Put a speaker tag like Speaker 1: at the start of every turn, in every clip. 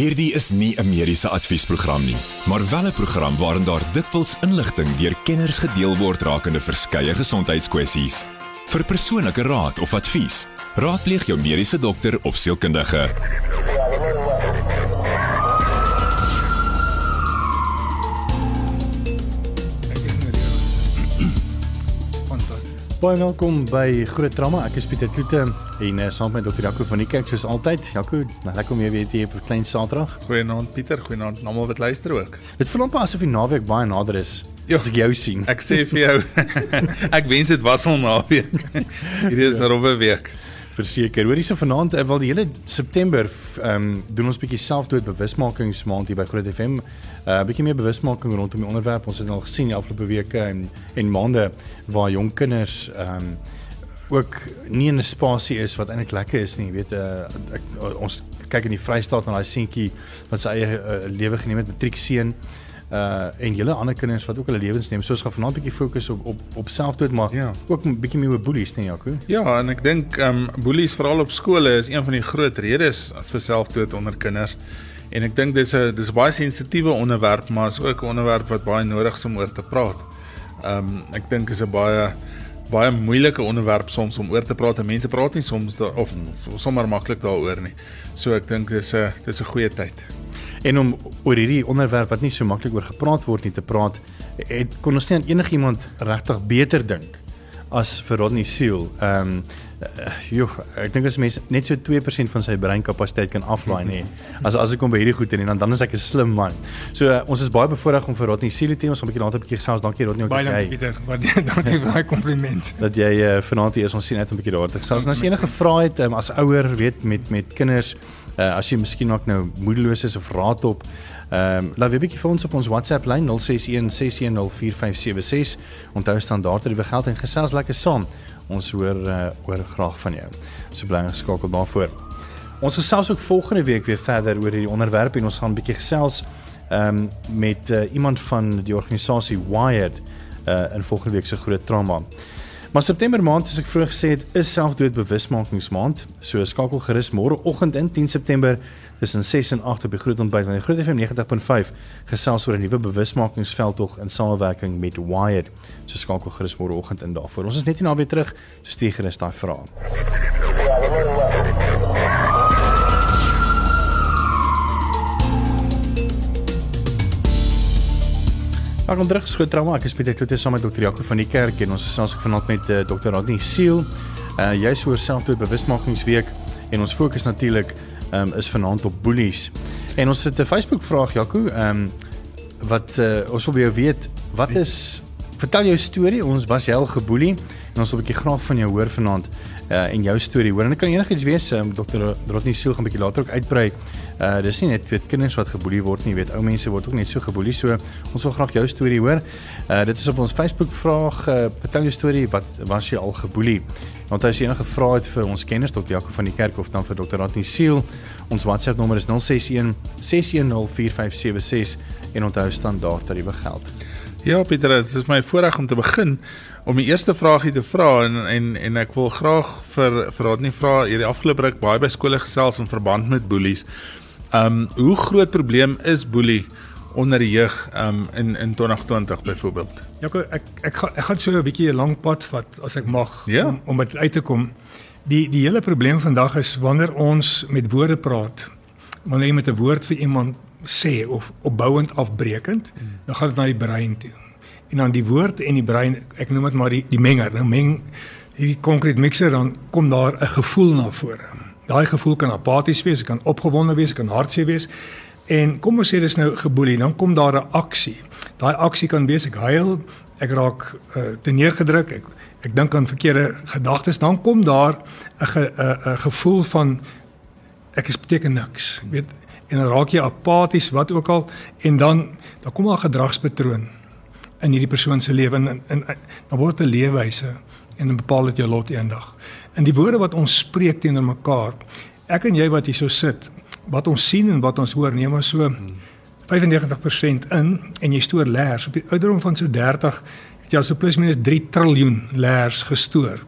Speaker 1: Hierdie is nie 'n mediese adviesprogram nie, maar wel 'n program waarin daar dikwels inligting deur kenners gedeel word rakende verskeie gesondheidskwessies. Vir persoonlike raad of advies, raadpleeg jou mediese dokter of sielkundige.
Speaker 2: Baie welkom by Groot Drama. Ek is Pieter Kloete en uh, saam met Dr. Jaco van die kerk soos altyd. Jaco, nou lekker om jou weer te hê op klein Saterdag.
Speaker 3: Goeienaand Pieter, goeienaand almal wat luister ook.
Speaker 2: Dit voel amper asof die naweek baie nader is.
Speaker 3: Ja.
Speaker 2: As ek jou sien.
Speaker 3: Ek sê vir jou, ek wens dit was al naweek. Hierdie is 'n rowwe week.
Speaker 2: Verseker. Hoorie so vanaand, uh, wel die hele September ehm um, doen ons bietjie selfdood bewusmakingsmaand hier by Groot FM. 'n uh, bietjie meer bewusmaking rondom die onderwerp. Ons het al gesien die afgelope weke en en maande waar jong kinders ehm um, ook nie in 'n spasie is wat eintlik lekker is nie, jy weet uh, ek, ons kyk in die Vrystaat na daai seentjie wat sy eie uh, lewe geneem het, matriekseun uh en julle ander kinders wat ook hulle lewens neem. So ons gaan vanaand 'n bietjie fokus op op op selfdood maar
Speaker 3: Ja.
Speaker 2: ook 'n bietjie meer oor boelies, nee Jaco.
Speaker 3: Ja, en ek dink ehm um, boelies veral op skole is een van die groot redes vir selfdood onder kinders. En ek dink dis 'n dis baie sensitiewe onderwerp, maar is ook 'n onderwerp wat baie nodig is om oor te praat. Ehm um, ek dink is 'n baie baie moeilike onderwerp soms om oor te praat en mense praat nie soms da, of, of sommer maklik daaroor nie. So ek dink dis 'n dis 'n goeie tyd.
Speaker 2: En om oor hierdie onderwerp wat nie so maklik oor gepraat word nie te praat, het kon ons nie aan enigiemand regtig beter dink as vir Rodney Seal. Ehm um, uh, joh, ek dink as mens net so 2% van sy breinkapasiteit kan aflaai nê. As as ek kom by hierdie goed en dan dan is ek 'n slim man. So uh, ons is baie bevoorreg om vir Rodney Seal te hê. Ons gaan 'n bietjie later 'n bietjie gesels. Dankie Rodney ook
Speaker 4: Baie dankie Pieter. Baie dankie vir daai kompliment.
Speaker 2: dat jy uh, vanaand hier is. Ons sien uit om 'n bietjie daar te gesels. En as enige vrae het um, as ouer, weet met met kinders, uh, as jy miskien ook nou moedeloos is of raad op Ehm um, laat weer 'n bietjie vir ons op ons WhatsApp lyn 0616104576. Onthou standaard dat jy geld en gesels lekker saam. Ons hoor uh, hoor graag van jou. So bly geskakel daarvoor. Ons gesels ook volgende week weer verder oor hierdie onderwerp en ons gaan 'n bietjie gesels ehm um, met uh, iemand van die organisasie Wired uh in volgende week se groot trauma. Maar September maand, soos ek vroeër gesê het, is selfdood bewusmakingsmaand. So skakel gerus môreoggend in 10 September tussen 6 en 8 op die Groot Ontbyt van die Groot FM 90.5 gesels oor 'n nuwe bewusmakingsveldtog in samewerking met Wired. So skakel gerus môreoggend in daarvoor. Ons is net nie naby terug, so stuur gerus daai vrae. Welkom terug geskou trauma. Ek is Pieter Kloete saam met Dr. Jaco van die kerk en ons is ons vanaand met uh, Dr. Rodney Seal. Uh jy's oor selfdood bewusmakingsweek en ons fokus natuurlik um, is vanaand op boelies. En ons het 'n Facebook vraag Jaco, ehm um, wat uh, ons wil by jou weet, wat is vertel jou storie. Ons was jy al geboelie en ons wil 'n bietjie graag van jou hoor vanaand uh en jou storie hoor. En dit kan enigiets wees, um, Dr. Rodney Seal gaan 'n bietjie later ook uitbrei. Uh dis nie net weet kinders wat geboelie word nie, weet ou mense word ook net so geboelie. So ons wil graag jou storie hoor. Uh dit is op ons Facebook vraag, uh, vertel jou storie, wat was jy al geboelie? Want as jy enige vrae het vir ons kenners Dr. Jaco van die kerk of dan vir Dr. Rodney Seal, ons WhatsApp nommer is 061 6104576 en onthou standaard tariewe geld.
Speaker 3: Ja Pieter, dit is my voorreg om te begin om die eerste vraagie te vra en en en ek wil graag vir vir Rodney vra hierdie afgelope ruk baie by skole gesels in verband met boelies. Um hoe groot probleem is boelie onder die jeug um in in 2020 byvoorbeeld?
Speaker 4: Jaco, ek ek gaan ek gaan so 'n bietjie 'n lang pad vat as ek mag
Speaker 3: Ja.
Speaker 4: om om dit uit te kom. Die die hele probleem vandag is wanneer ons met woorde praat. Wanneer jy met 'n woord vir iemand sê of opbouend afbreekend, dan gaan dit na die brein toe. En dan die woord en die brein, ek noem dit maar die die menger. Nou meng hierdie konkrete mixer dan kom daar 'n gevoel na vore. Daai gevoel kan apaties wees, kan opgewonde wees, kan hartseer wees. En kom ons sê dis nou geboelie, dan kom daar 'n aksie. Daai aksie kan wees ek huil, ek raak uh, te neergedruk, ek ek dink aan verkeerde gedagtes, dan kom daar 'n ge, 'n 'n gevoel van ek is beteken niks. Jy weet, en dan raak jy apaties wat ook al en dan dan kom daar 'n gedragspatroon in hierdie persoon se lewe en, en, en dan word 'n leefwyse en dan bepaal dit jou lot eendag. In die woorde wat ons spreek teenoor mekaar, ek en jy wat hier so sit, wat ons sien en wat ons hoor, neem maar so 95% in en jy stoor leers op die ouderdom van so 30 het jy al so plus minus 3 triljoen leers gestoor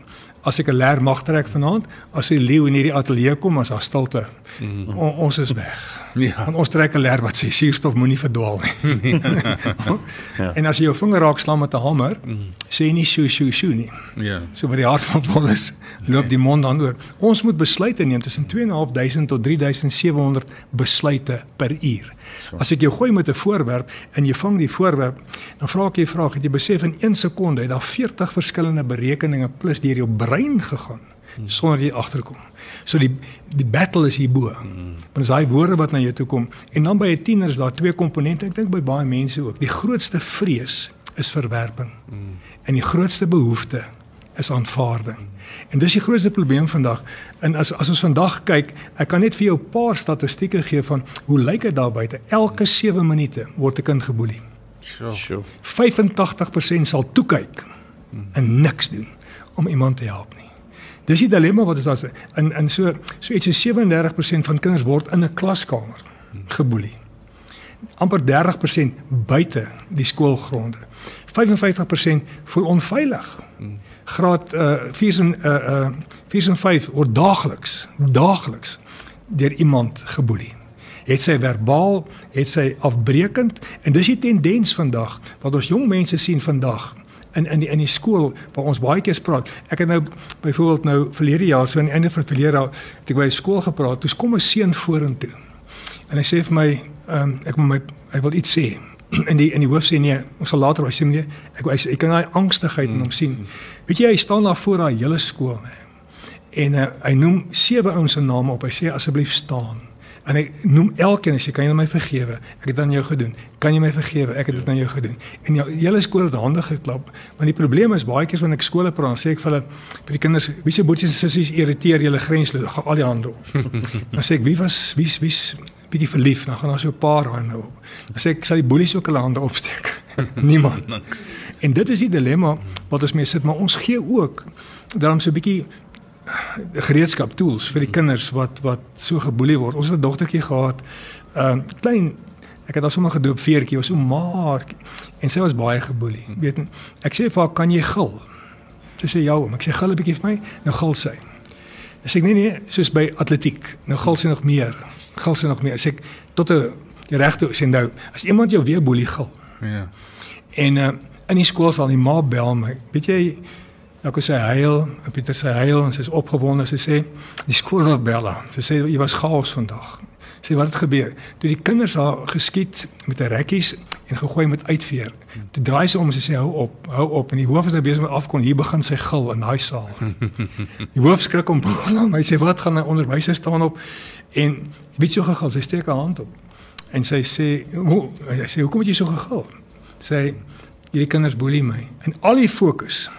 Speaker 4: as ek 'n leer mag trek vanaand, as die leeu in hierdie ateljee kom as daar stilte. Mm. O, ons is weg.
Speaker 3: Ja.
Speaker 4: Want ons trek 'n leer wat sê suurstof moenie verdwaal nie. ja. En as jy jou vinger raak slaan met 'n hamer, mm. sê jy nie sjo sjo sjo nie.
Speaker 3: Ja.
Speaker 4: So by die hart van Paulus loop die mond dan oor. Ons moet besluite neem tussen 2.500 tot 3700 besluite per uur. As ek jou gooi met 'n voorwerp en jy vang die voorwerp, dan vra ek jy vraag, het jy besef in 1 sekonde het daar 40 verskillende berekeninge plus deur jou brein gegaan sonder jy agterkom. So die die battle is hierbo. Want as daai woorde wat na jou toe kom en dan by 'n tiener is daar twee komponente. Ek dink by baie mense ook. Die grootste vrees is verwerping. Mm. En die grootste behoefte is aanvaarding. En dis die grootste probleem vandag. En as as ons vandag kyk, ek kan net vir jou 'n paar statistieke gee van hoe lyk dit daar buite. Elke 7 minute word 'n kind geboelie.
Speaker 3: Sure.
Speaker 2: Sjoe.
Speaker 4: 85% sal toe kyk en niks doen om iemand te help nie. Dis die dilemma wat ons daar in in so so iets so 37% van kinders word in 'n klaskamer geboelie. amper 30% buite die skoolgronde. 55% voel onveilig. Graad uh 4 en uh uh 4 en 5 word daagliks daagliks deur iemand geboelie. Het sy verbaal, het sy afbreekend en dis die tendens vandag wat ons jong mense sien vandag in in die in die skool waar ons baie keer praat. Ek het nou byvoorbeeld nou verlede jaar so aan die einde van verlede jaar het ek by skool gepraat. Toe kom 'n seun vorentoe. En hy sê vir my, ehm um, ek moet my hy wil iets sê. En die in die hoof sê nee, ons sal later wys sê nee. Ek hy, ek kan daai angstigheid in hom sien. Weet jy hy staan daar voor daai hele skool nê. En uh, hy noem sewe ouens se name op. Hy sê asseblief staan. En hy noem elkeen en sê kan jy my vergewe? Ek het aan jou gedoen. Kan jy my vergewe? Ek het dit aan jou gedoen. En jou hele skool het hande geklap. Want die probleem is baie keer wanneer ek skole praat, sê ek vir hulle vir die kinders, wie se boetjies en sissies irriteer julle grensloos? Gaan al die hande op. Dan sê ek wie was wie wie's bietjie verlief, dan gaan daar so 'n paar hande op. Dan sê ek sal die boelies ook hulle hande opsteek. Niemand. En dit is die dilemma wat ons mee sit, maar ons gee ook daarom so 'n bietjie gereedskap tools vir die kinders wat wat so geboelie word. Ons het 'n dogtertjie gehad, 'n uh, klein ek het haar sommer gedoop veertjie, was so maar en sy was baie geboelie. Weet ek sê vir haar kan jy gil? Sy sê ja, ek sê gil 'n bietjie vir my, nou gil sy. Sy sê nee nee, soos by atletiek, nou gil sy nog meer. Gil sy nog meer. Sê ek tot 'n regte sê nou, as iemand jou weer boelie gil.
Speaker 3: Ja.
Speaker 4: En uh, in die skool sal die ma bel my. Weet jy Ek sê huil, Pieter sê huil en sy is opgewonde. Sy sê die skool het bella. Sy sê jy was chaos vandag. Sê wat het gebeur? Toe die kinders haar geskiet met 'n rekkies en gegooi met uitveer. Toe draai sy om en sy sê hou op, hou op en die hoof is nou besig met afkom. Hier begin sy gil in daai saal. Die hoof skrik om. Hy sê wat gaan 'n onderwyser staan op en weet jy so gegil? Sy steek haar hand op. En sy sê, "Hoe?" Sy sê, "Hoekom het jy so gegil?" Sy hierdie kinders boelie my. En al die fokus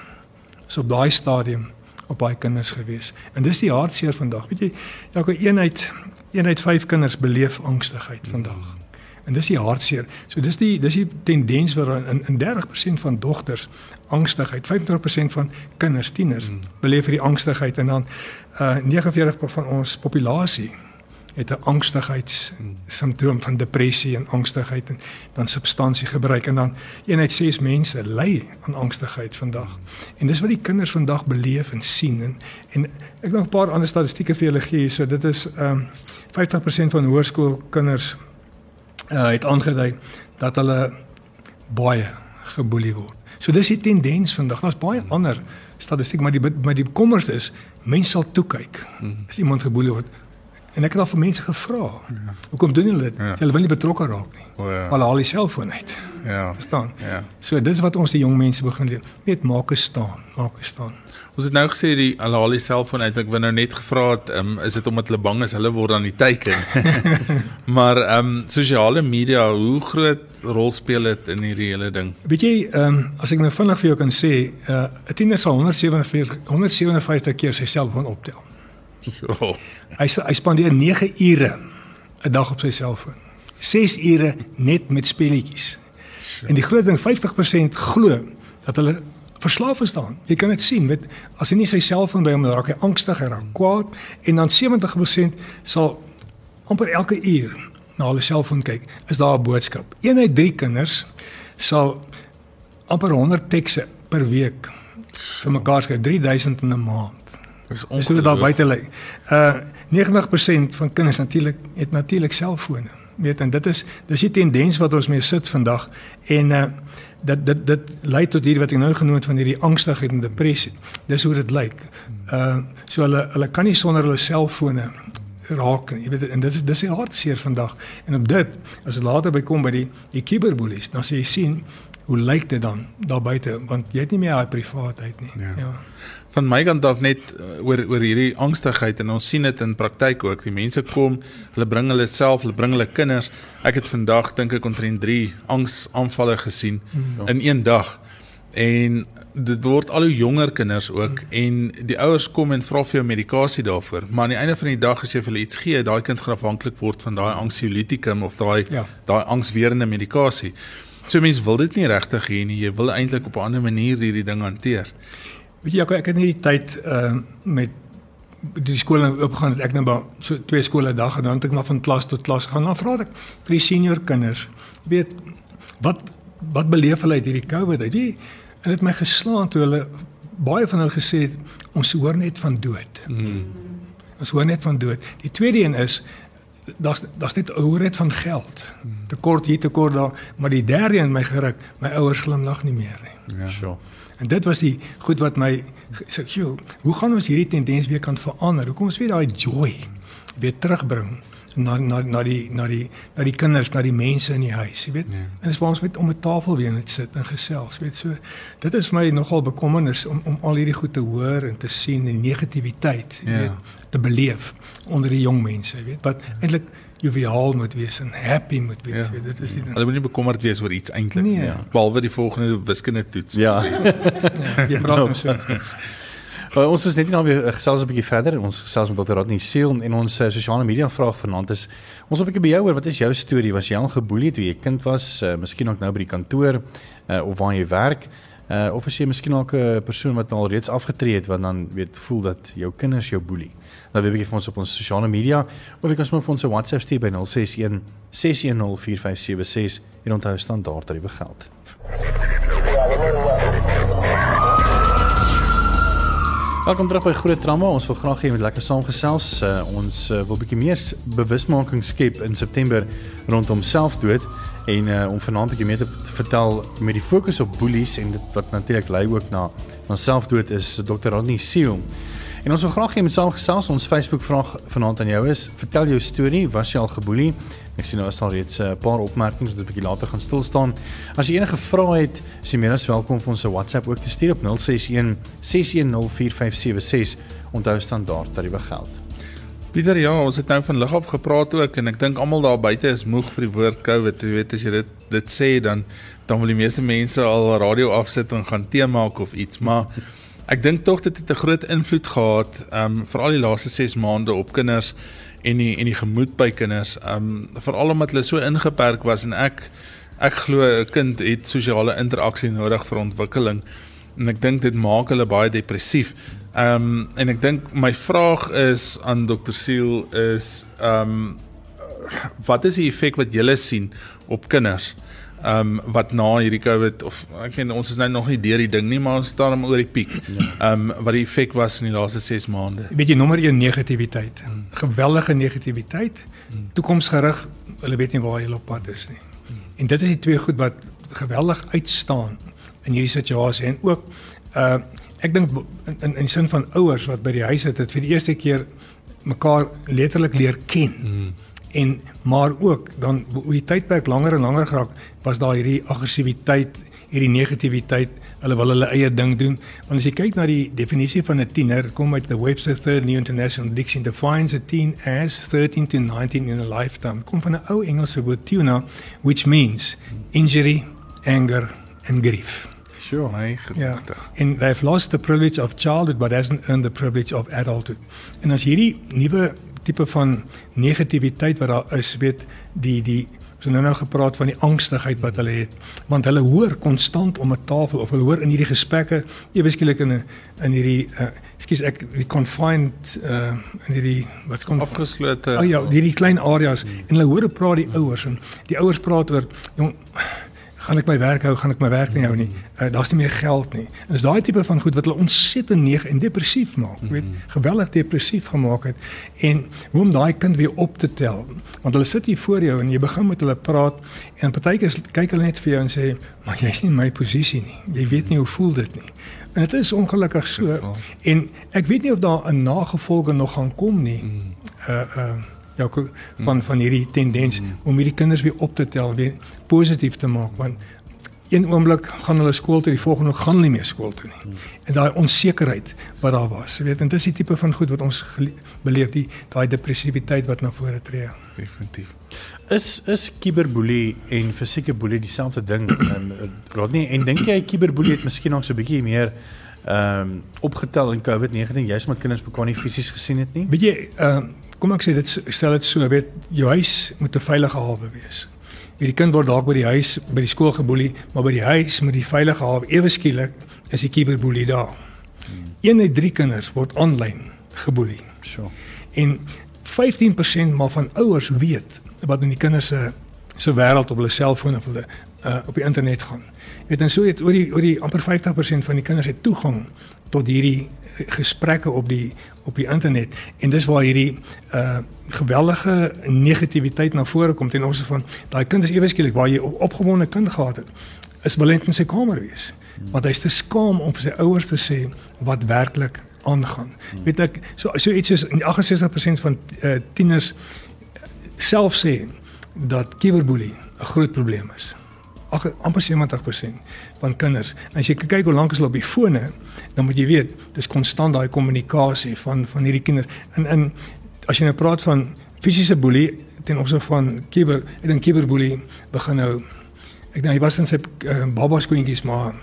Speaker 4: is op daai stadium op baie kinders gewees. En dis die hartseer vandag. Weet jy, elke eenheid eenheid vyf kinders beleef angstigheid vandag. En dis die hartseer. So dis die dis die tendens wat in in 30% van dogters angstigheid, 25% van kinders, tieners beleef hierdie angstigheid en dan uh 49% van ons populasie het 'n angstigheids simptoom van depressie en angstigheid en dan substansiegebruik en dan eenheid ses mense ly aan angstigheid vandag. En dis wat die kinders vandag beleef en sien en en ek nog 'n paar ander statistieke vir julle gee. So dit is ehm um, 50% van hoërskoolkinders uh, het aangedui dat hulle baie geboelie word. So dis die tendens vandag. Daar's baie ander statistiek maar die maar die bekommers is mense sal toe kyk as iemand geboelie word En ek het al vir mense gevra. Ja. Hoekom doen julle dit? Ja. Hulle wil nie betrokke raak nie.
Speaker 3: O ja.
Speaker 4: Hulle haal die selfoon uit.
Speaker 3: Ja.
Speaker 4: Verstaan?
Speaker 3: Ja.
Speaker 4: So dis wat ons die jong mense begin leer. Net maak eens staan, maak eens staan.
Speaker 3: Ons het nou gesê die hulle haal die selfoon uit. Ek wou nou net gevra het, um, is dit omdat hulle bang is hulle word aan die teiken? maar ehm um, sosiale media, hoe groot rol speel dit in hierdie hele ding?
Speaker 4: Weet jy, ehm um, as ek nou vinnig vir jou kan sê, uh, 'n tiener sal 147 157 keer sy selfoon optel.
Speaker 3: Oh.
Speaker 4: Hy hy spandeer 9 ure 'n dag op sy selfoon. 6 ure net met speletjies. En die groot ding 50% glo dat hulle verslaaf is daaraan. Jy kan dit sien met as hy nie sy selfoon by hom raak hy angstig, hy raak kwaad en dan 70% sal amper elke uur na hulle selfoon kyk. Is daar 'n boodskap? Een uit 3 kinders sal amper 100 tekste per week vir mekaar skryf 3000 in 'n maand.
Speaker 3: Dis
Speaker 4: hoe dit daar buite lyk. Uh 90% van kinders natuurlik het natuurlik selfone. Weet en dit is dis die tendens wat ons mee sit vandag en uh dit dit dit lei tot hierdie wat ek nou genoem het van hierdie angstigheid en depressie. Dis hoe dit lyk. Uh so hulle hulle kan nie sonder hulle selfone raak nie. Jy weet en dit is dis die hartseer vandag. En op dit as dit later by kom by die die cyberbullies, dan sê jy sien hoe lyk dit dan daar buite want jy het nie meer daai privaatheid nie.
Speaker 3: Ja.
Speaker 4: ja.
Speaker 3: Van my kant af net uh, oor oor hierdie angstigheid en ons sien dit in praktyk ook. Die mense kom, hulle bring hulle self, hulle bring hulle kinders. Ek het vandag dink ek omtrent 3 angsaanvalle gesien mm. in een dag. En dit word al hoe jonger kinders ook mm. en die ouers kom en vra vir jou medikasie daarvoor. Maar aan die einde van die dag as jy vir hulle iets gee, daai kind gaan afhanklik word van daai anxiolytikum of daai
Speaker 4: Ja.
Speaker 3: daai angswerende medikasie. So mense wil dit nie regtig hê nie. Jy wil eintlik op 'n ander manier hierdie ding hanteer.
Speaker 4: Weet jy ek, ek het nie die tyd uh met die skole nou oopgegaan het ek nou maar so twee skole 'n dag en dan het ek maar van klas tot klas gaan. Dan vra ek vir die senior kinders, weet wat wat beleef hulle uit hierdie COVID uit? Die en dit het my geslaan toe hulle baie van hulle gesê het ons hoor net van dood.
Speaker 3: Mm.
Speaker 4: Ons hoor net van dood. Die tweede een is daar's daar's net hoor net van geld. Tekort hier tekort daar, maar die derde een my geruk, my ouers glimlag nie meer nie.
Speaker 3: Ja.
Speaker 2: Sure.
Speaker 4: En dit was die goed wat my sê, "Jo, hoe gaan ons hierdie tendens weer kan verander? Hoe kom ons weer daai joy weer terugbring na na na die na die na die kinders, na die mense in die huis, jy weet?
Speaker 3: Ja.
Speaker 4: En dis waar ons met om 'n tafel weer net sit en gesels, weet so. Dit is my nogal bekommernis om om al hierdie goed te hoor en te sien en negativiteit, jy
Speaker 3: Ja.
Speaker 4: weet, te beleef onder die jong mense, jy weet, wat eintlik joviaal moet wees en happy moet wees,
Speaker 3: Ja.
Speaker 4: weet dit is die ding.
Speaker 3: Hulle moet nie bekommerd wees oor iets eintlik
Speaker 4: Nee.
Speaker 3: Ja. Behalwe die volgende wiskunde toets.
Speaker 2: Ja.
Speaker 4: Jy praat nou so.
Speaker 2: Uh, ons is net nou weer uh, gesels 'n bietjie verder. Ons gesels met Dr. Rodney Seal en ons uh, sosiale media vraag vanaand is ons wil 'n bietjie by jou hoor. Wat is jou storie? Was jy al geboelie toe jy kind was? Uh, miskien ook nou by die kantoor uh, of waar jy werk? Uh, of is jy miskien ook 'n persoon wat al reeds afgetree het wat dan weet voel dat jou kinders jou boelie? Nou weet jy vir ons op ons sosiale media of jy kan sommer vir ons 'n WhatsApp stuur by 061 610 4576 en onthou standaard tariewe geld. Welkom terug by Groot Trauma. Ons wil graag hê jy moet lekker saamgesels. Uh, ons uh, wil 'n bietjie meer bewusmaking skep in September rondom selfdood en uh, om vanaand 'n bietjie meer te vertel met die fokus op boelies en dit wat natuurlik lei ook na na selfdood is Dr. Rodney Seal. En ons wil graag hê jy moet saamgesels. Ons Facebook vraag vanaand aan jou is: vertel jou storie, was jy al geboelie? Ek sien nou is daar reeds 'n paar opmerkings wat 'n bietjie later gaan stil staan. As jy enige vrae het, is jy meer as welkom vir ons 'n WhatsApp ook te stuur op 061 6104576. Onthou standaard tariewe geld.
Speaker 3: Pieter, ja, ons het nou van lig af gepraat ook en ek dink almal daar buite is moeg vir die woord COVID. Jy weet as jy dit dit sê dan dan wil die meeste mense al radio afsit en gaan tee maak of iets, maar ek dink tog dit het 'n groot invloed gehad, ehm um, veral die laaste 6 maande op kinders en die en die gemoed by kinders. Ehm um, veral omdat hulle so ingeperk was en ek ek glo 'n kind het sosiale interaksie nodig vir ontwikkeling en ek dink dit maak hulle baie depressief. Ehm um, en ek dink my vraag is aan Dr. Siel is ehm um, wat is die effek wat julle sien op kinders? Ehm um, wat na hierdie COVID of ek weet ons is nou nog nie deur die ding nie, maar ons staan om oor die piek. Ehm um, wat die effek was in die laaste 6 maande.
Speaker 4: Weet jy nommer 1 negativiteit. Geweldige negativiteit. Toekomsgerig, hulle weet nie waar hulle op pad is nie. En dit is die twee goed wat geweldig uitstaan in hierdie situasie en ook uh ek dink in in in die sin van ouers wat by die huis sit het vir die eerste keer mekaar letterlik leer ken. Mm. En maar ook dan hoe die tydperk langer en langer geraak was daar hierdie aggressiwiteit, hierdie negativiteit hulle wil hulle eie ding doen. Want as jy kyk na die definisie van 'n tiener, kom uit the Webster Third New International Dictionary defines a teen as 13 to 19 in a lifetime. Kom van 'n ou Engelse woord tuna which means injury, anger and grief.
Speaker 2: Sure.
Speaker 4: Ja.
Speaker 3: gedagte.
Speaker 4: And they've lost the privilege of childhood but hasn't earned the privilege of adulthood. En as hierdie nuwe tipe van negativiteit wat daar is, weet die die ons het nou nou gepraat van die angstigheid wat hulle het, want hulle hoor konstant om 'n tafel of hulle hoor in hierdie gesprekke ewe skielik in 'n in hierdie uh, ekskuus ek die confined uh, in hierdie wat kom
Speaker 3: Afgeslote.
Speaker 4: Oh ja, hierdie klein areas en hulle hoor hoe praat die ouers en die ouers praat oor jong gaan ek my werk hou, gaan ek my werk nie hou nie. Uh, Daar's nie meer geld nie. Dis daai tipe van goed wat hulle ontsettend neig en depressief maak. Jy weet, geweldig depressief gemaak het en hoe om daai kind weer op te tel. Want hulle sit hier voor jou en jy begin met hulle praat en partykeer kyk hulle net vir jou en sê, "Maar jy's nie in my posisie nie. Jy weet nie hoe voel dit nie." En dit is ongelukkig so. En ek weet nie of daar 'n nagevolge nog gaan kom nie. Uh uh ja van van hierdie tendens om hierdie kinders weer op te tel, weer positief te maak want een oomblik gaan hulle skool toe, die volgende gaan hulle nie meer skool toe nie. En daai onsekerheid wat daar was, jy weet, en dis die tipe van goed wat ons beleef, die daai depressiwiteit wat na vore tree.
Speaker 3: Definitief.
Speaker 2: Is is kiberboelie en fisieke boelie dieselfde ding? En Rodney, en dink jy kiberboelie het miskien nog so 'n bietjie meer ehm um, opgetel in COVID-19 juist met kinders mekaar nie fisies gesien het nie?
Speaker 4: Weet jy, ehm uh, kom ek sê dit stel dit so, weet jou huis moet 'n veilige hawe wees. Hierdie kind word dalk by die huis, by die skool geboelie, maar by die huis moet die veilige hawe ewe skielik is die kiberboelie daar. Een uit drie kinders word aanlyn geboelie.
Speaker 2: So.
Speaker 4: En 15% maar van ouers weet wat in die kinders se se wêreld op hulle selfoon of hulle uh, op die internet gaan. Jy weet en so het oor die oor die amper 50% van die kinders het toegang tot hierdie gesprekke op die op die internet. En dis waar hierdie uh geweldige negativiteit na vore kom ten opsigte van daai kind is ewe skielik waar jy opgewonde kind gehad het is belend in sy kamer wees. Want hy's te skaam om vir sy ouers te sê wat werklik aangaan. Weet ek so so iets soos 68% van uh, tieners self sê dat kiberboelie 'n groot probleem is ag amper 70% van kinders. En as jy kyk hoe lank is hulle op die fone, dan moet jy weet, dis konstant daai kommunikasie van van hierdie kinders. En in as jy nou praat van fisiese boelie ten opsigte van kiber, ek dink kiberboelie begin nou ek dink hy was in sy uh, baba skoentjies maar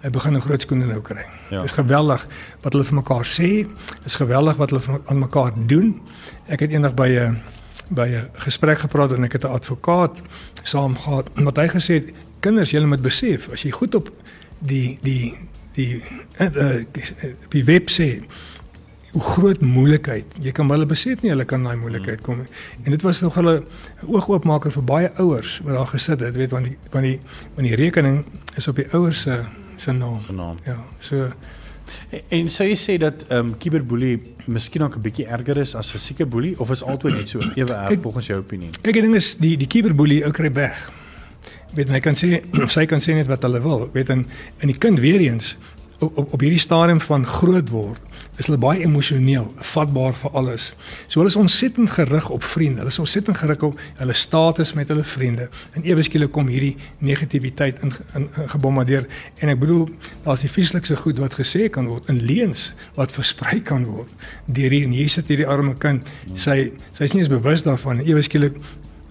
Speaker 4: hy begin 'n groot skoene nou kry. Ja. Dis geweldig wat hulle vir mekaar sê. Dis geweldig wat hulle aan mekaar doen. Ek het eendag by 'n uh, by 'n gesprek gepraat en ek het 'n advokaat saam gehad wat hy gesê het kinders julle moet besef as jy goed op die die die uh, uh, die web sê hoe groot moeilikheid jy kan hulle besef nie hulle kan daai moeilikheid kom en dit was nog hulle oogoopmaker vir baie ouers wat daar gesit het weet want die want die want die rekening is op die ouers se se naam.
Speaker 2: naam.
Speaker 4: Ja so
Speaker 2: en, en sou jy sê dat ehm um, kiberboelie miskien ook 'n bietjie erger is as fisieke boelie of is altyd net so? Ewe erg volgens jou opinie.
Speaker 4: ek dink is die die kiberboelie ou kry weg weet my kan sê sy kan sê net wat hulle wil. Weet en in die kind weer eens op op, op hierdie stadium van groot word is hulle baie emosioneel vatbaar vir alles. So hulle is ontsettend gerig op vriende. Hulle is ontsettend gerig op hulle status met hulle vriende. En ewe skielik kom hierdie negativiteit in, in, in gebombardeer. En ek bedoel daar's die vieslikste goed wat gesê kan word in leuns wat versprei kan word deur hier en hier sit hierdie arme kind. Sy sy is nie eens bewus daarvan. Ewe skielik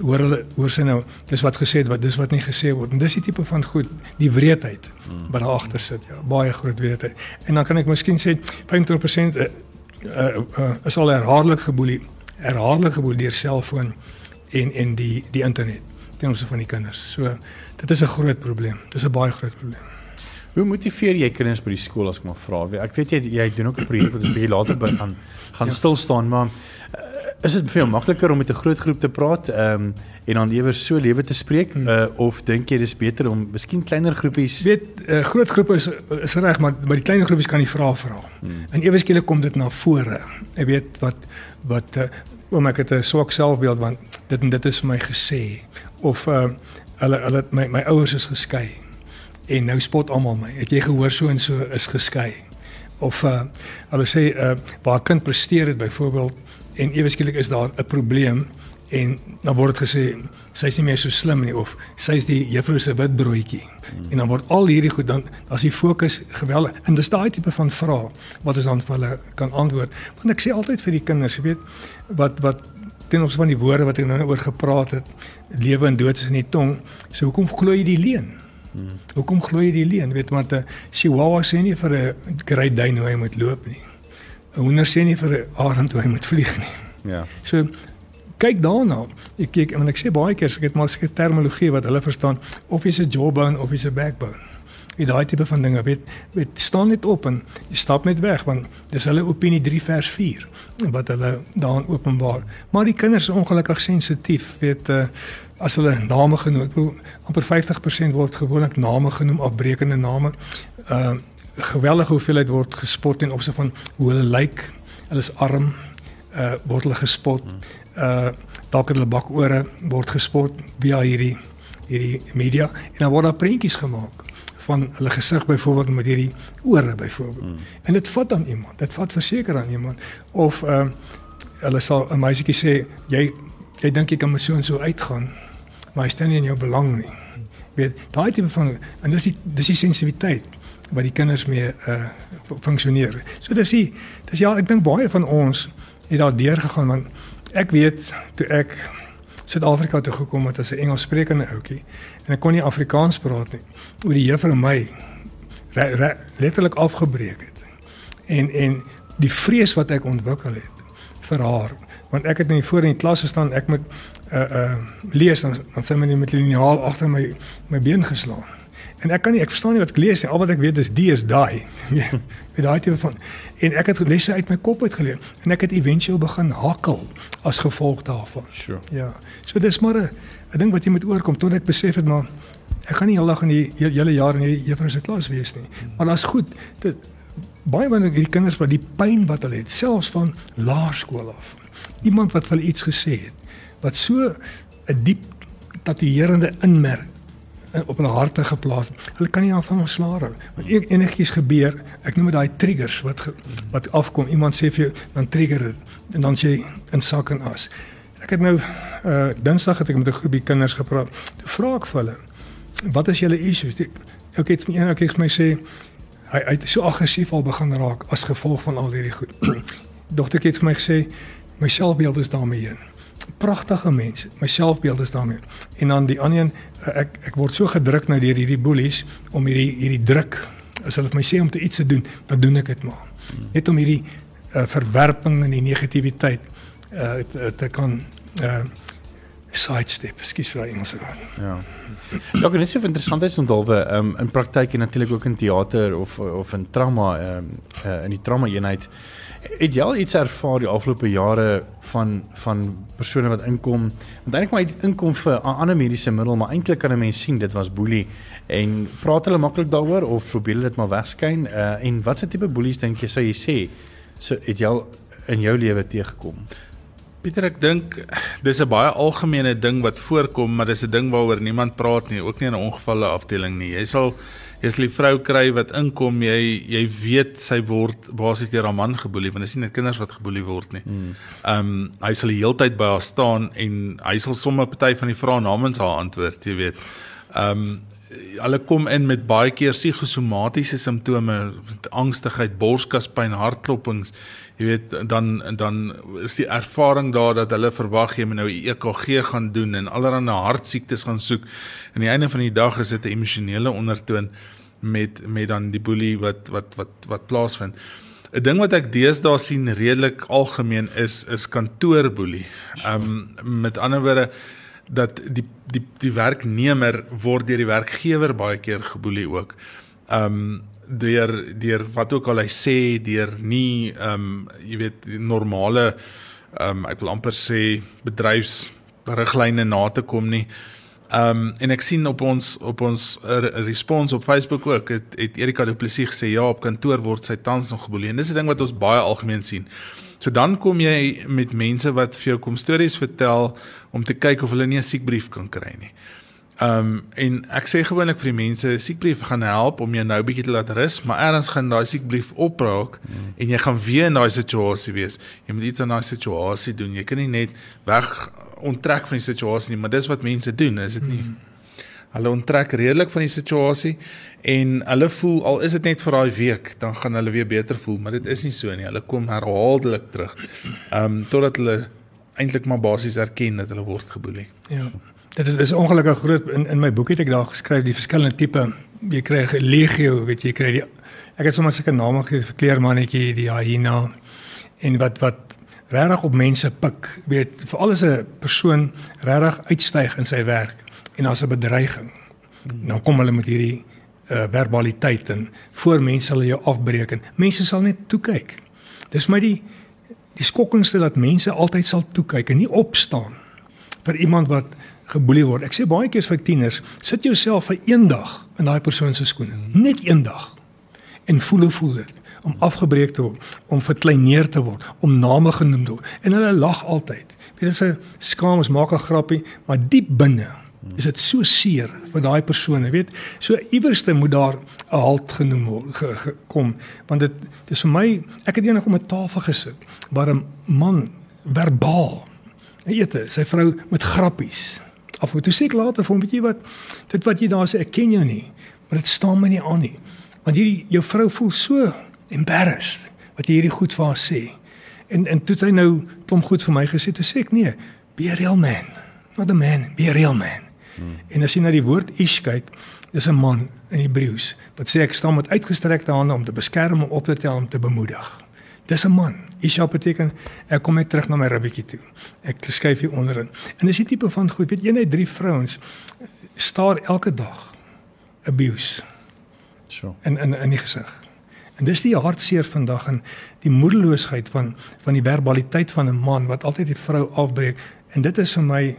Speaker 4: hoor hulle hoor sy nou dis wat gesê het wat dis wat nie gesê word en dis die tipe van goed die wreedheid wat daar agter sit ja baie groot wreedheid en dan kan ek miskien sê 25% uh, uh, uh, is al herhaaldelik geboelie herhaaldelik geboelie deur selfoon en en die die internet ten opsigte van die kinders so dit is 'n groot probleem dis 'n baie groot probleem
Speaker 2: Hoe motiveer jy kinders by die skool as ek maar vra? Ek weet jy jy doen ook 'n projek wat ons bietjie later by gaan gaan ja. stil staan, maar is dit vir jou makliker om met 'n groot groep te praat ehm um, en dan ewer so lewe te spreek hmm. uh, of dink jy dis beter om miskien kleiner groepies
Speaker 4: weet uh, groot groepe is is reg maar by die kleiner groepies kan jy vra vra. Hmm. en ewe skielik kom dit na vore. Jy weet wat wat uh, oom ek het 'n swak selfbeeld want dit en dit is my gesê. Of uh, hulle hulle my my ouers is geskei. En nou spot almal my. Het jy gehoor so en so is geskei. Of uh, hulle sê uh, waar kind presteer het byvoorbeeld en ewe skielik is daar 'n probleem en dan word dit gesê sy's nie meer so slim nie of sy's die juffrou se wit broodjie. Hmm. En dan word al hierdie goed dan as die fokus geweldig en dis daai tipe van vrae wat ons dan vir hulle kan antwoord. Want ek sê altyd vir die kinders, jy weet, wat wat ten opsigte van die woorde wat ek nou oor gepraat het, lewe en dood is in die tong. So hoekom glo jy die leuen? Hmm. Hoekom glo jy die leuen? Weet want 'n chihuahua sê nie vir 'n great dane hoe hy moet loop nie. 'n hoender sê nie vir 'n arend hoe hy moet vlieg nie.
Speaker 2: Ja.
Speaker 4: So kyk daarna. Ek kyk en ek sê baie keer ek het maar seker terminologie wat hulle verstaan of jy's 'n jawbone of jy's 'n backbone. Jy daai tipe van dinge, weet, weet staan net op en jy stap net weg want dis hulle opinie 3 vers 4 wat hulle daarin openbaar. Maar die kinders is ongelukkig sensitief, weet uh, as hulle name genoem word, amper 50% word gewoonlik name genoem, afbreekende name. Uh geweldige hoeveelheid word gespot in opsig van hoe hulle lyk. Hulle is arm, uh word hulle gespot. Uh dalk hulle bakore word gespot via hierdie hierdie media en dan word daar prentjies gemaak van hulle gesig byvoorbeeld met hierdie ore byvoorbeeld. Hmm. En dit vat dan iemand. Dit vat verseker aan iemand of uh hulle sal 'n meisietjie sê jy jy dink jy kan met so en so uitgaan maar hy staan nie in jou belang nie. Weet, daai tipe van en dis die dis die sensitiwiteit wat die kinders mee uh funksioneer. So dis die dis ja, ek dink baie van ons het daar deur gegaan want ek weet toe ek Suid-Afrika toe gekom het as 'n Engelssprekende ouetjie en ek kon nie Afrikaans praat nie. Oor die juffrou my re, re, letterlik afgebreek het. En en die vrees wat ek ontwikkel het vir haar want ek het in voor in die klas gestaan ek moet uh uh lees dan dan sê my met liniaal agter my my been geslaan. En ek kan nie ek verstaan nie wat ek lees nie. Al wat ek weet is die is daai. met daai tipe van en ek het lesse uit my kop uit geleer en ek het éventueel begin hakkel as gevolg daarvan.
Speaker 2: Sure.
Speaker 4: Ja. So dis maar 'n ding wat jy moet oorkom tot ek besef het maar ek gaan nie heeldag in die hele jaar in hierdie juffrou se klas wees nie. Maar daar's goed. Dit baie van hierdie kinders wat die pyn wat hulle het selfs van laerskool af. Iemand wat hulle iets gesê het wat so 'n diep tatoeërende inmerk op hulle harte geplaas. Hulle kan nie af van ontslaa raak. Want e-, enigiets gebeur, ek noem dit daai triggers wat wat afkom. Iemand sê vir jou dan trigger dit en dan sê jy in sak en as. Ek het nou uh Dinsdag het ek met 'n groepie kinders gepraat. Toe vra ek vir hulle, "Wat is julle issues?" Ek het een keer vir my sê hy hy het so aggressief al begin raak as gevolg van al hierdie goed. Dogtertjie het vir my gesê, "My selfbeeld is daarmee heen." pragtige mens. My selfbeeld is daarmee. En dan die ander een ek ek word so gedruk nou deur hierdie boelies om hierdie hierdie druk as hulle my sê om te iets te doen, dan doen ek dit maar. Net om hierdie uh, verwerping en die negativiteit uh, te, te kan uh sidestep. Ekskuus vir woord.
Speaker 2: Ja. Ja, ek net so interessantheidsondolwe um, in praktyk en natuurlik ook in teater of of in trauma um, uh, in die trauma eenheid. Het jy al iets ervaar die afgelope jare van van persone wat inkom? Want eintlik maar inkom vir 'n ander mediese middel, maar eintlik kan 'n mens sien dit was boelie en praat hulle maklik daaroor of probeer hulle dit maar wegskyn? Uh en watse tipe boelies dink jy sou jy sê so het jy al in jou lewe teëgekom?
Speaker 3: Pieter, ek dink dis 'n baie algemene ding wat voorkom, maar dis 'n ding waaroor niemand praat nie, ook nie in 'n ongevalle afdeling nie. Jy sal jy sal die vrou kry wat inkom, jy jy weet sy word basies deur haar man geboelie, want dit is nie net kinders wat geboelie word nie. Ehm um, hy sal die hele tyd by haar staan en hy sal sommer 'n party van die vrae namens haar antwoord, jy weet. Ehm um, hulle kom in met baie keer psigosomatiese simptome, angstigheid, borskaspyn, hartklopings. Jy weet dan dan is die ervaring daar dat hulle verwag jy moet nou 'n EKG gaan doen en allerlei hartsiektes gaan soek. Aan die einde van die dag is dit 'n emosionele ondertoon met met dan die boelie wat wat wat wat plaasvind. 'n Ding wat ek deesdae sien redelik algemeen is is kantoorboelie. Um met ander woorde dat die die die werknemer word deur die werkgewer baie keer geboelie ook. Um deur deur wat ook al hy sê deur nie ehm um, jy weet normale ehm um, ek wil amper sê bedryfsriglyne na te kom nie. Ehm um, en ek sien op ons op ons respons op Facebook ook het, het Erika Du Plessis gesê ja op kantoor word sy tans nog geboelie. En dis 'n ding wat ons baie algemeen sien. So dan kom jy met mense wat vir jou kom stories vertel om te kyk of hulle nie 'n siekbrief kan kry nie. Ehm um, en ek sê gewoonlik vir die mense, siekbrief gaan help om jou nou bietjie te laat rus, maar erns gaan daai siekbrief opraak mm. en jy gaan weer in daai situasie wees. Jy moet iets aan daai situasie doen. Jy kan nie net weg onttrek van die situasie nie, maar dis wat mense doen, is dit nie? Mm. Hulle onttrek redelik van die situasie en hulle voel al is dit net vir daai week, dan gaan hulle weer beter voel, maar dit is nie so nie. Hulle kom herhaaldelik terug. Ehm um, totdat hulle eintlik maar basies erken dat hulle word geboelie.
Speaker 4: Ja. Dit is is ongelukkig groot in in my boek het ek daar geskryf die verskillende tipe jy kry legio weet jy kry die ek het sommer seker name gegee vir kleermannetjie die hyena en wat wat regtig op mense pik weet vir alles 'n persoon regtig uitstyg in sy werk en daar's 'n bedreiging dan kom hulle met hierdie uh verbaliteit en voor mense hulle jou afbreek en mense sal net toe kyk. Dis my die die skokkendste dat mense altyd sal toe kyk en nie opstaan vir iemand wat geboelie word. Ek sê baie keer vir tieners, sit jouself vir een dag in daai persoon se skoene. Net een dag. En voel hoe voel dit om afgebreek te word, om verkleineer te word, om name genoem te word. En hulle lag altyd. Weet jy, se skaam is maak 'n grappie, maar diep binne is dit so seer vir daai persoon, jy weet. So iewerste moet daar 'n halt genoem ge, ge, kom, want dit dis vir my, ek het eendag om 'n tafel gesit waar 'n man verbaal eet sy vrou met grappies. Af toe sê ek later vir hom, weet jy wat, dit wat jy daar sê, ek ken jou nie, maar dit staan my nie aan nie. Want hierdie jou vrou voel so embarrassed wat jy hierdie goed vir haar sê. En en toe het hy nou klomp goed vir my gesê, toe sê ek nee, be a real man. Not a man, be a real man. Hmm. En as jy na die woord ish kyk, dis 'n man in Hebreëus wat sê ek staan met uitgestrekte hande om te beskerm en op te tel om te bemoedig. Dis 'n man. Isha beteken ek kom net terug na my ribbetjie toe. Ek skuif hier onderin. En dis die tipe van goed, weet jy, net drie vrouens staar elke dag abuse.
Speaker 2: So.
Speaker 4: In in in die gesig. En dis die hartseer vandag en die moedeloosheid van van die verbaliteit van 'n man wat altyd die vrou afbreek en dit is vir my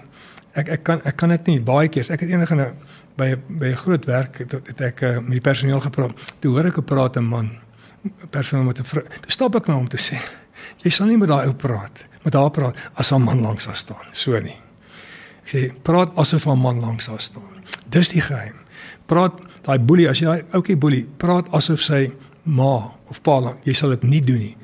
Speaker 4: ek ek kan ek kan dit nie baie keer ek het eendag in 'n by by 'n groot werk het, het ek uh, met die personeel gepraat. Toe hoor ek 'n praat 'n man. Personeel met 'n vrou toe stap ek na hom te sê jy sal nie met daai ou praat met haar praat as 'n man langs haar staan. So nie. Ek sê praat asof 'n man langs haar staan. Dis die geheim. Praat daai boelie as jy daai ouetjie boelie praat asof sy ma of pa lang jy sal dit nie doen nie.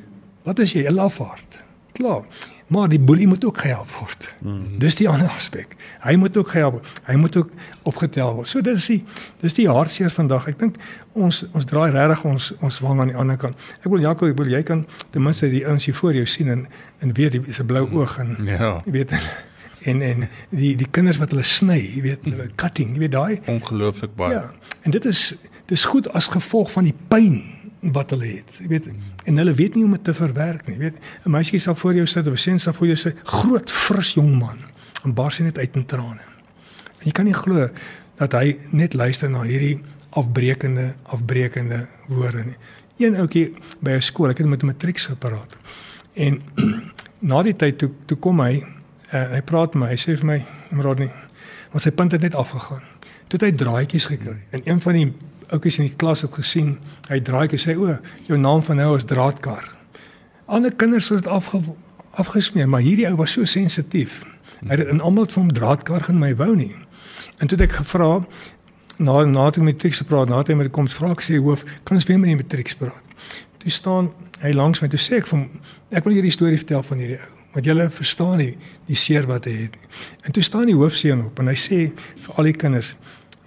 Speaker 4: Wat is jy 'n lafaard? Klaar maar die boelie moet ook gehelp word. Mm -hmm. Dis die ander aspek. Hy moet ook gehelp word. Hy moet ook opgetel word. So dis die dis die hartseer vandag. Ek dink ons ons draai regtig ons ons wang aan die ander kant. Ek wil Jaco, ek wil jy kan ten minste die ouens hier voor jou sien en en weet die se blou oog en
Speaker 3: ja.
Speaker 4: jy weet en en die die kinders wat hulle sny, jy weet, hulle cutting, jy weet daai
Speaker 3: ongelooflik baie. Ja.
Speaker 4: En dit is dis goed as gevolg van die pyn wat hulle het. Jy weet, en hulle weet nie hoe om dit te verwerk nie. Jy weet, 'n meisie sal voor jou sit 'n seun sal voor jou sit, groot, fris jong man, en bars net uit in trane. En jy kan nie glo dat hy net luister na hierdie afbreekende, afbreekende woorde nie. Een ouetjie by 'n skool, ek het met 'n matrieks gepraat. En na die tyd toe toe kom hy, uh, hy praat met my, hy sê vir my, "Rodney, ons sy punt het net afgegaan." Toe het hy draaitjies gekry. En een van die ouetjies in die klas het gesien, hy draai en sê o, jou naam van nou is draadkar. Ander kinders het dit afge, afgesmeer, maar hierdie ou was so sensitief. Hy het in almal van hom draadkar gaan my wou nie. En toe het ek gevra na na toe met Trix gepraat, na toe met kom vra ek sê hoof, kan ons weer met die matriek praat. Toe staan hy langs my toe sê ek vir hom ek wil hierdie storie vertel van hierdie ou want julle verstaan nie die seer wat hy het nie. En toe staan die hoofseun op en hy sê vir al die kinders,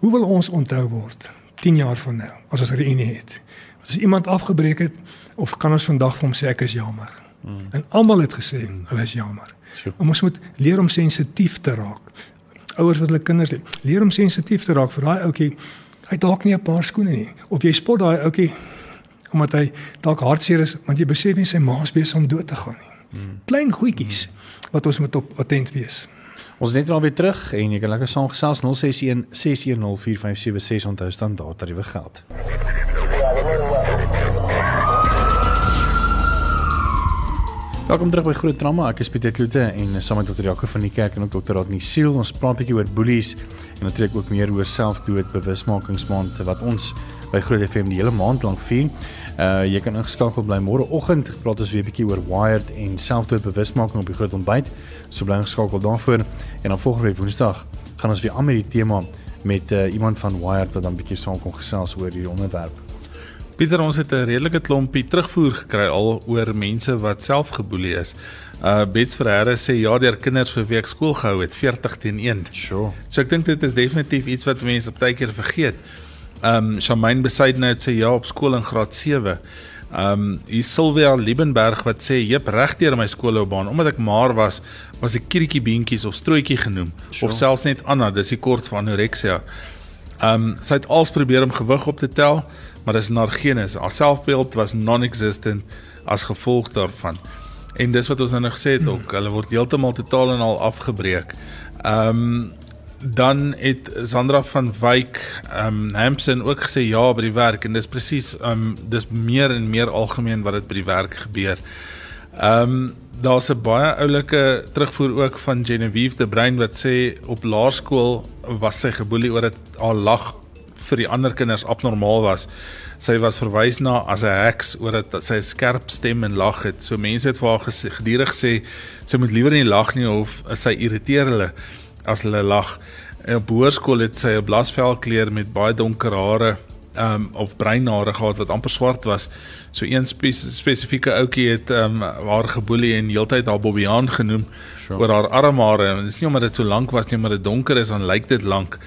Speaker 4: hoe wil ons onthou word? 10 jaar van nou as ons reunie het. As iemand afgebreek het of kan ons vandag vir hom sê ek is jammer. Mm. En almal het gesê mm. hulle is jammer. Sure. Ons moet leer om sensitief te raak. Ouers wat hulle kinders leer, leer om sensitief te raak vir daai ouetjie. Hy dalk nie 'n paar skoene nie of jy spot daai ouetjie omdat hy dalk hartseer is want jy besef nie sy ma's besig om dood te gaan nie. Mm. Klein goedjies mm. wat ons moet op attent wees.
Speaker 2: Ons net nou weer terug en jy kan lekker saamgesels 061 610 4576 onthou staan daar tariewe geld. Welkom terug by Groot Drama. Ek is Pieter Kloete en saam met Dr. Jaco van die kerk en ook Dr. Rodney Siel, ons praat 'n bietjie oor boelies en natuurlik ook meer oor selfdood bewusmakingsmaand wat ons by Groot FM die hele maand lank vier. Uh jy kan ingeskakel bly môreoggend. Praat ons weer 'n bietjie oor wired en selfdood bewusmaking op die groot ontbyt. So bly ingeskakel daarvoor. En dan volgende week Woensdag gaan ons weer aan met die tema met uh iemand van wired wat dan bietjie saam kom gesels oor hierdie onderwerp.
Speaker 3: Pieter, ons het 'n redelike klompie terugvoer gekry al oor mense wat self geboelie is. Uh Bets Ferreira sê ja, deur kinders vir week skool gehou het 40 teen 1.
Speaker 2: Sure.
Speaker 3: So ek dink dit is definitief iets wat mense op tyd keer vergeet. Ehm um, Shamaine Besaidnout sê ja op skool in graad 7. Ehm um, hier Silvia Liebenberg wat sê jep regdeur my skoolloopbaan omdat ek maar was, was ek kiertjie beentjies of strootjie genoem sure. of selfs net Anna, dis die kort van anorexia. Ehm um, sy het als probeer om gewig op te tel, maar dis naar genes. Haar selfbeeld was non-existent as gevolg daarvan. En dis wat ons nou gesê het ook, hulle word heeltemal totaal en al afgebreek. Ehm um, dan het Sandra van Wyk ehm um, Hampson ook gesê ja by die werk en dis presies ehm um, dis meer en meer algemeen wat dit by die werk gebeur. Ehm um, daar's 'n baie oulike terugvoer ook van Genevieve de Bruin wat sê op laerskool was sy geboelie oor dit haar lag vir die ander kinders abnormaal was. Sy was verwys na as 'n heks oor dit sy 'n skerp stem en lag het. So mense het vir haar gedurig gesê sy moet liewer nie lag nie of sy irriteer hulle as hulle lag. En op hoërskool het sy 'n blasvel kleur met baie donker hare um of breinhare gehad wat amper swart was. So een spe spesifieke ouetjie het um haar geboelie en heeltyd haar Bobbejaan genoem sure. oor haar armhare. Dit is nie omdat dit so lank was nie, maar dit donker is dan lyk dit lank.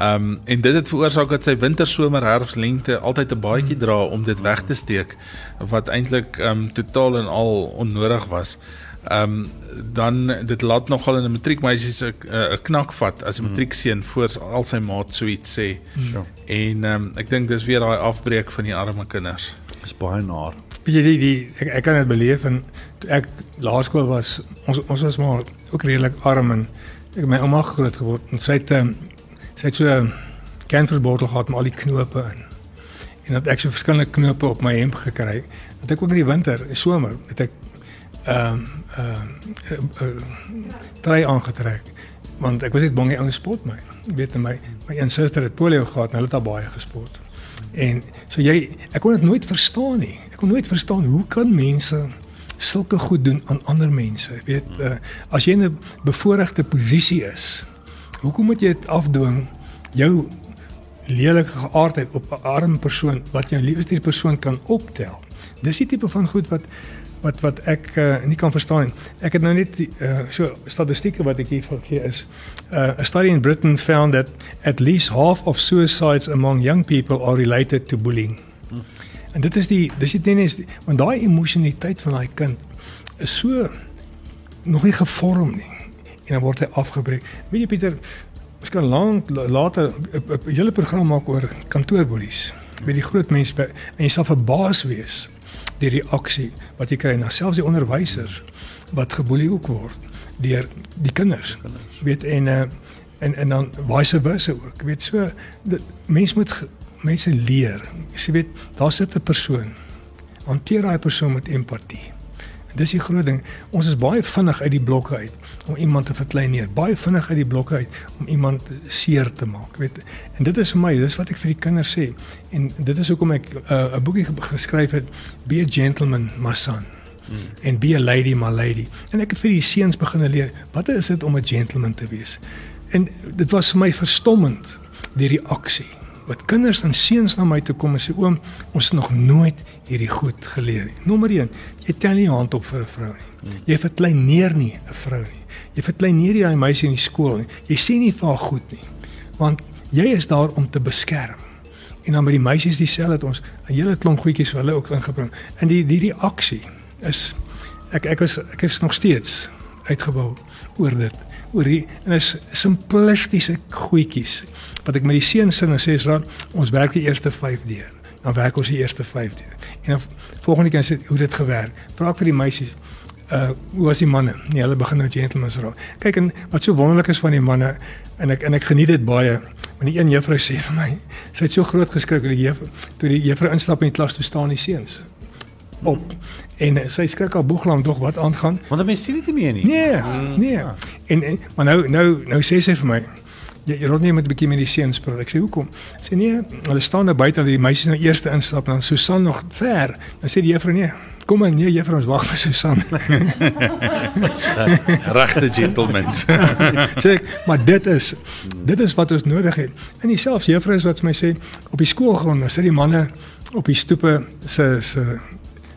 Speaker 3: Um en dit het veroorsaak dat sy winter, somer, herfs, lente altyd 'n baadjie dra om dit weg te steek wat eintlik um totaal en al onnodig was. Ehm um, dan dit laat nogal in 'n matriekmeisie 'n 'n knak vat as 'n hmm. matriekseun voor al sy maat so iets sê. Sure. En ehm um, ek dink dis weer daai afbreek van die arme kinders.
Speaker 2: Dis baie naar.
Speaker 4: Weet jy die, die ek ek kan dit beleef en ek laerskool was, ons ons was maar ook redelik arm en ek my ouma groot geword en sy het um, sy het so 'n kantelbottel gehad met al die knope in. En dat ek so verskillende knope op my hemp gekry. Dat ek ook in die winter, in somer, het ek ehm ehm drie aangetrek want ek was net bang hy ouens spot my. Jy weet my my een suster het polio gehad en hulle het al baie gespot. En so jy ek kon dit nooit verstaan nie. Ek kon nooit verstaan hoe kan mense sulke goed doen aan ander mense. Jy weet uh, as jy in 'n bevoordeelde posisie is, hoekom moet jy dit afdwing jou lelike geaardheid op 'n arm persoon wat jou liefste persoon kan optel? Dis die tipe van goed wat wat wat ek uh, nie kan verstaan nie. Ek het nou net uh, so statistieke wat ek hier gee is uh, a study in Britain found that at least half of suicides among young people are related to bullying. Hmm. En dit is die dis dit net is want daai emosionaliteit van daai kind is so nog nie gevorm nie en dan word hy afgebreek. Weet jy Pieter, ons kan lank later 'n hele program maak oor kantoorbullies. Met die groot mense en jy sal verbaas wees die reaksie wat jy kry na selfs die onderwysers wat geboelie ook word deur die kinders. kinders. Weet en uh, en en dan vice versa ook. Weet so mense moet mense leer. Jy weet daar sit 'n persoon. Hanteer daai persoon met empatie. Dis die groot ding. Ons is baie vinnig uit die blokke uit om iemand te verkleineer. Baie vinnig uit die blokke uit om iemand seer te maak, weet. En dit is vir my, dis wat ek vir die kinders sê. En dit is hoekom ek uh, 'n uh, boekie geskryf het, Be a gentleman, my son. Hmm. En be a lady, my lady. En ek het vir die seuns begin leer, wat is dit om 'n gentleman te wees? En dit was vir my verstommend die reaksie wat kinders en seuns na my toe kom en sê oom, ons het nog nooit hierdie goed geleer nie. Nommer 1, jy tel nie hand op vir 'n vrou nie. Jy verklein neer nie 'n vrou nie. Jy verklein neer nie 'n meisie in die skool nie. Jy sê nie vir haar goed nie. Want jy is daar om te beskerm. En dan by die meisies dieselfde het ons 'n hele klomp goedjies vir hulle ook ingebring. En die die reaksie is ek ek was ek is nog steeds uitgebou oor dit oor die en is simplistiese goedjies wat ek met die seuns sê en sê is raad ons werk die eerste 5 deur. Dan werk ons die eerste 5 deur. En dan volgende keer sê hoe dit gewerk? Vra ek vir die meisies uh hoe was die manne? Nee hulle begin nou gentlemen raak kyk en wat so wonderlik is van die manne en ek en ek geniet dit baie want die een juffrou sê vir my sy het so groot geskrik dat die juffrou toe die juffrou instap in die klas toe staan die seuns op. En uh, sy skrik al boeglang dog wat aangaan.
Speaker 2: Want mense sien dit nie meer nie
Speaker 4: nee mm. nee. En, en maar nou nou nou sê sy vir my jy, jy rond nie met 'n bietjie met die seuns praat ek sê hoekom? Sê nee hulle staan daar buite die meisies nou eers instap dan Susan nog ver. Dan sê die juffrou nee kom maar nee juffrou ons wag vir Susan.
Speaker 3: Regte gentlemen
Speaker 4: sê ek maar dit is dit is wat ons nodig het. En dieselfde juffrou is wat vir my sê op die skoolgrond sit die manne op die stoepe se se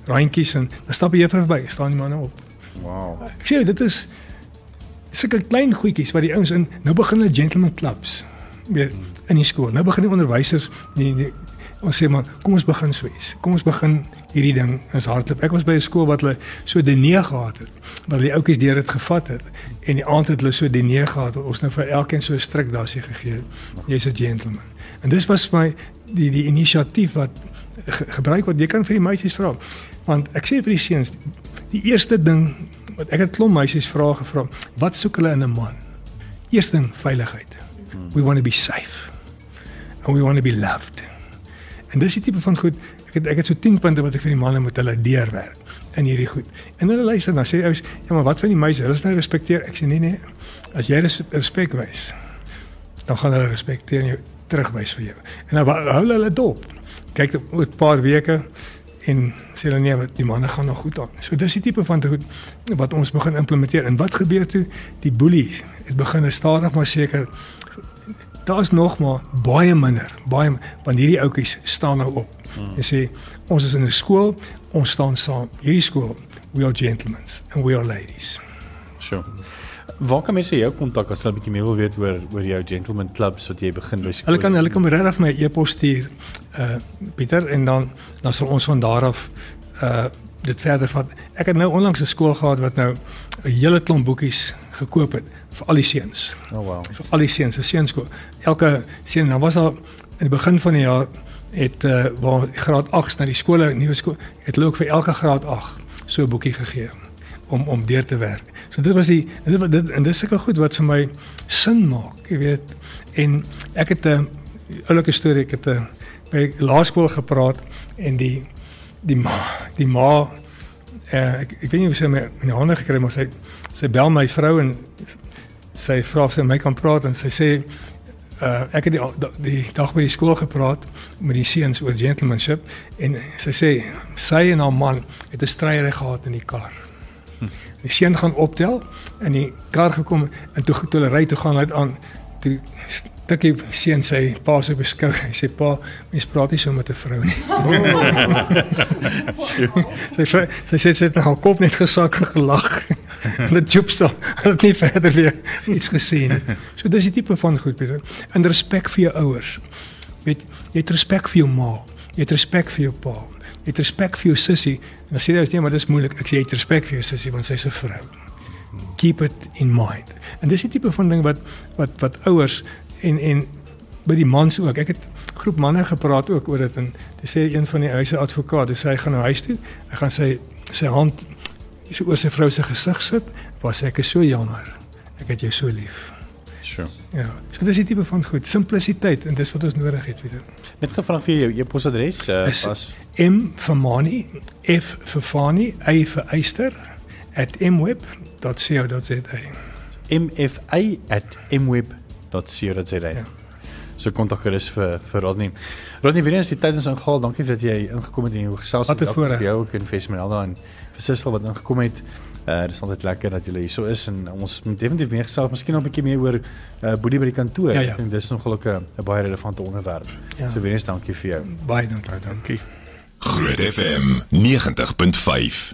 Speaker 4: randjies en dan stap jy verby, staan die manne op.
Speaker 2: Wow.
Speaker 4: Ek sê dit is sulke klein goedjies wat die ouens in nou begin hulle gentleman clubs weer in die skool. Nou begin die onderwysers die, die ons sê maar kom ons begin so iets. Kom ons begin hierdie ding ons hardloop. Ek was by 'n skool wat hulle so denee gehad het. Wat die ouetjies deur dit gevat het en die aand het hulle so denee gehad. Ons nou vir elkeen so 'n stryk daarsie gegee. Jy's 'n gentleman. En dis was my die die inisiatief wat ge, gebruik wat jy kan vir die meisies vra. Want ek sê vir die seuns, die eerste ding wat ek het klomp meisies vra gevra, wat soek hulle in 'n man? Eerste ding, veiligheid. We want to be safe. And we want to be loved. En dis die tipe van goed. Ek het ek het so 10 punte wat ek vir die manne moet hulle deurwerk in hierdie goed. En hulle luister dan sê ou, ja, maar wat van die meisies? Hulle is nou respekteer. Ek sê nee nee. As jy res, respek wys, dan gaan hulle respekteer jou terugwys vir jou. En dan hou hulle hulle dop. Kyk oor 'n paar weke en sê hulle nee, die manne gaan nog goed aan. So dis die tipe van goed wat ons begin implementeer. En wat gebeur toe? Die boelie het begin stadig maar seker daar's nog maar baie minder, baie van hierdie ouetjies staan nou op. Hmm. Jy sê ons is in 'n skool, ons staan saam. Hierdie skool, we are gentlemen and we are ladies.
Speaker 2: Sure. Waar kan mense jou kontak as hulle 'n bietjie meer wil weet oor oor jou gentleman clubs wat jy begin by skool?
Speaker 4: Hulle kan hulle kan regtig my e-pos stuur uh Pieter en dan dan sal ons van daar af uh dit verder vat. Ek het nou onlangs 'n skool gehad wat nou 'n hele klomp boekies gekoop het vir al die seuns.
Speaker 2: Oh wow.
Speaker 4: Vir al die seuns, 'n seunskool. Elke seun, dan was daar in die begin van die jaar het uh waar graad 8 na die skole, nuwe skool, het hulle ook vir elke graad 8 so 'n boekie gegee om om deur te werk. So dit was die dit, dit en dis seker goed wat vir my sin maak, jy weet. En ek het 'n oulike storie, ek het 'n by laerskool gepraat en die die ma, die ma uh, ek ek weet nie hoe sy my in die hande gekry maar sy sy bel my vrou en sy vra of sy my kan praat en sy sê uh, ek het die, die dag by die skool gepraat met die seuns oor gentlemanship en sy sê sy en haar man het 'n stryery gehad in die kar die seun gaan optel en die kar gekom en toe toe hulle ry toe gaan hy aan. Toe tikkie seun sy pa se beskou. Hy sê pa mens praat nie so met 'n vrou nie. Sy sê sy sê sy het haar kop net gesak en gelag. En dit joep so het nie verder weer iets gesien so dis die tipe van goed Pieter. En respek vir jou ouers. Weet jy het respek vir jou ma. Jy het respek vir jou pa het respek vir jou sussie. En sê jy, nee, maar dis moeilik. Ek sê jy het respek vir jou sussie want sy's 'n vrou. Keep it in mind. En dis die tipe van ding wat wat wat ouers en en by die mans ook. Ek het groep manne gepraat ook oor dit en dis sê een van die huise advokate, sê hy gaan na huis toe. Hy gaan sy sy hand so oor sy vrou se gesig sit. Was ek is so jammer. Ek het jou so lief.
Speaker 2: Sure.
Speaker 4: Ja. So dis die tipe van goed, simplisiteit en dis wat ons nodig het, weet jy.
Speaker 2: Net gevra vir jou e-posadres uh,
Speaker 4: was M vir Mani, F vir Fani, A vir Eyster @mweb.co.za.
Speaker 2: mfa@mweb.co.za. Ja. So kontak gerus vir vir Rodney. Rodney, weer eens die tyd is ingehaal. Dankie dat jy ingekom het en jy gesels
Speaker 4: het vir
Speaker 2: jou ook in Fesmelda en vir Sissel wat ingekom het. Uh dis altyd lekker dat julle hier so is en ons moet definitief meer gesels, miskien nog 'n bietjie meer oor uh boedie by die kantoor.
Speaker 4: Ja, ja.
Speaker 2: Ek dink dis nogal 'n baie relevante onderwerp.
Speaker 4: Ja.
Speaker 2: So weer eens dankie vir jou.
Speaker 4: Baie dankie.
Speaker 3: Dankie.
Speaker 1: Groot FM 90.5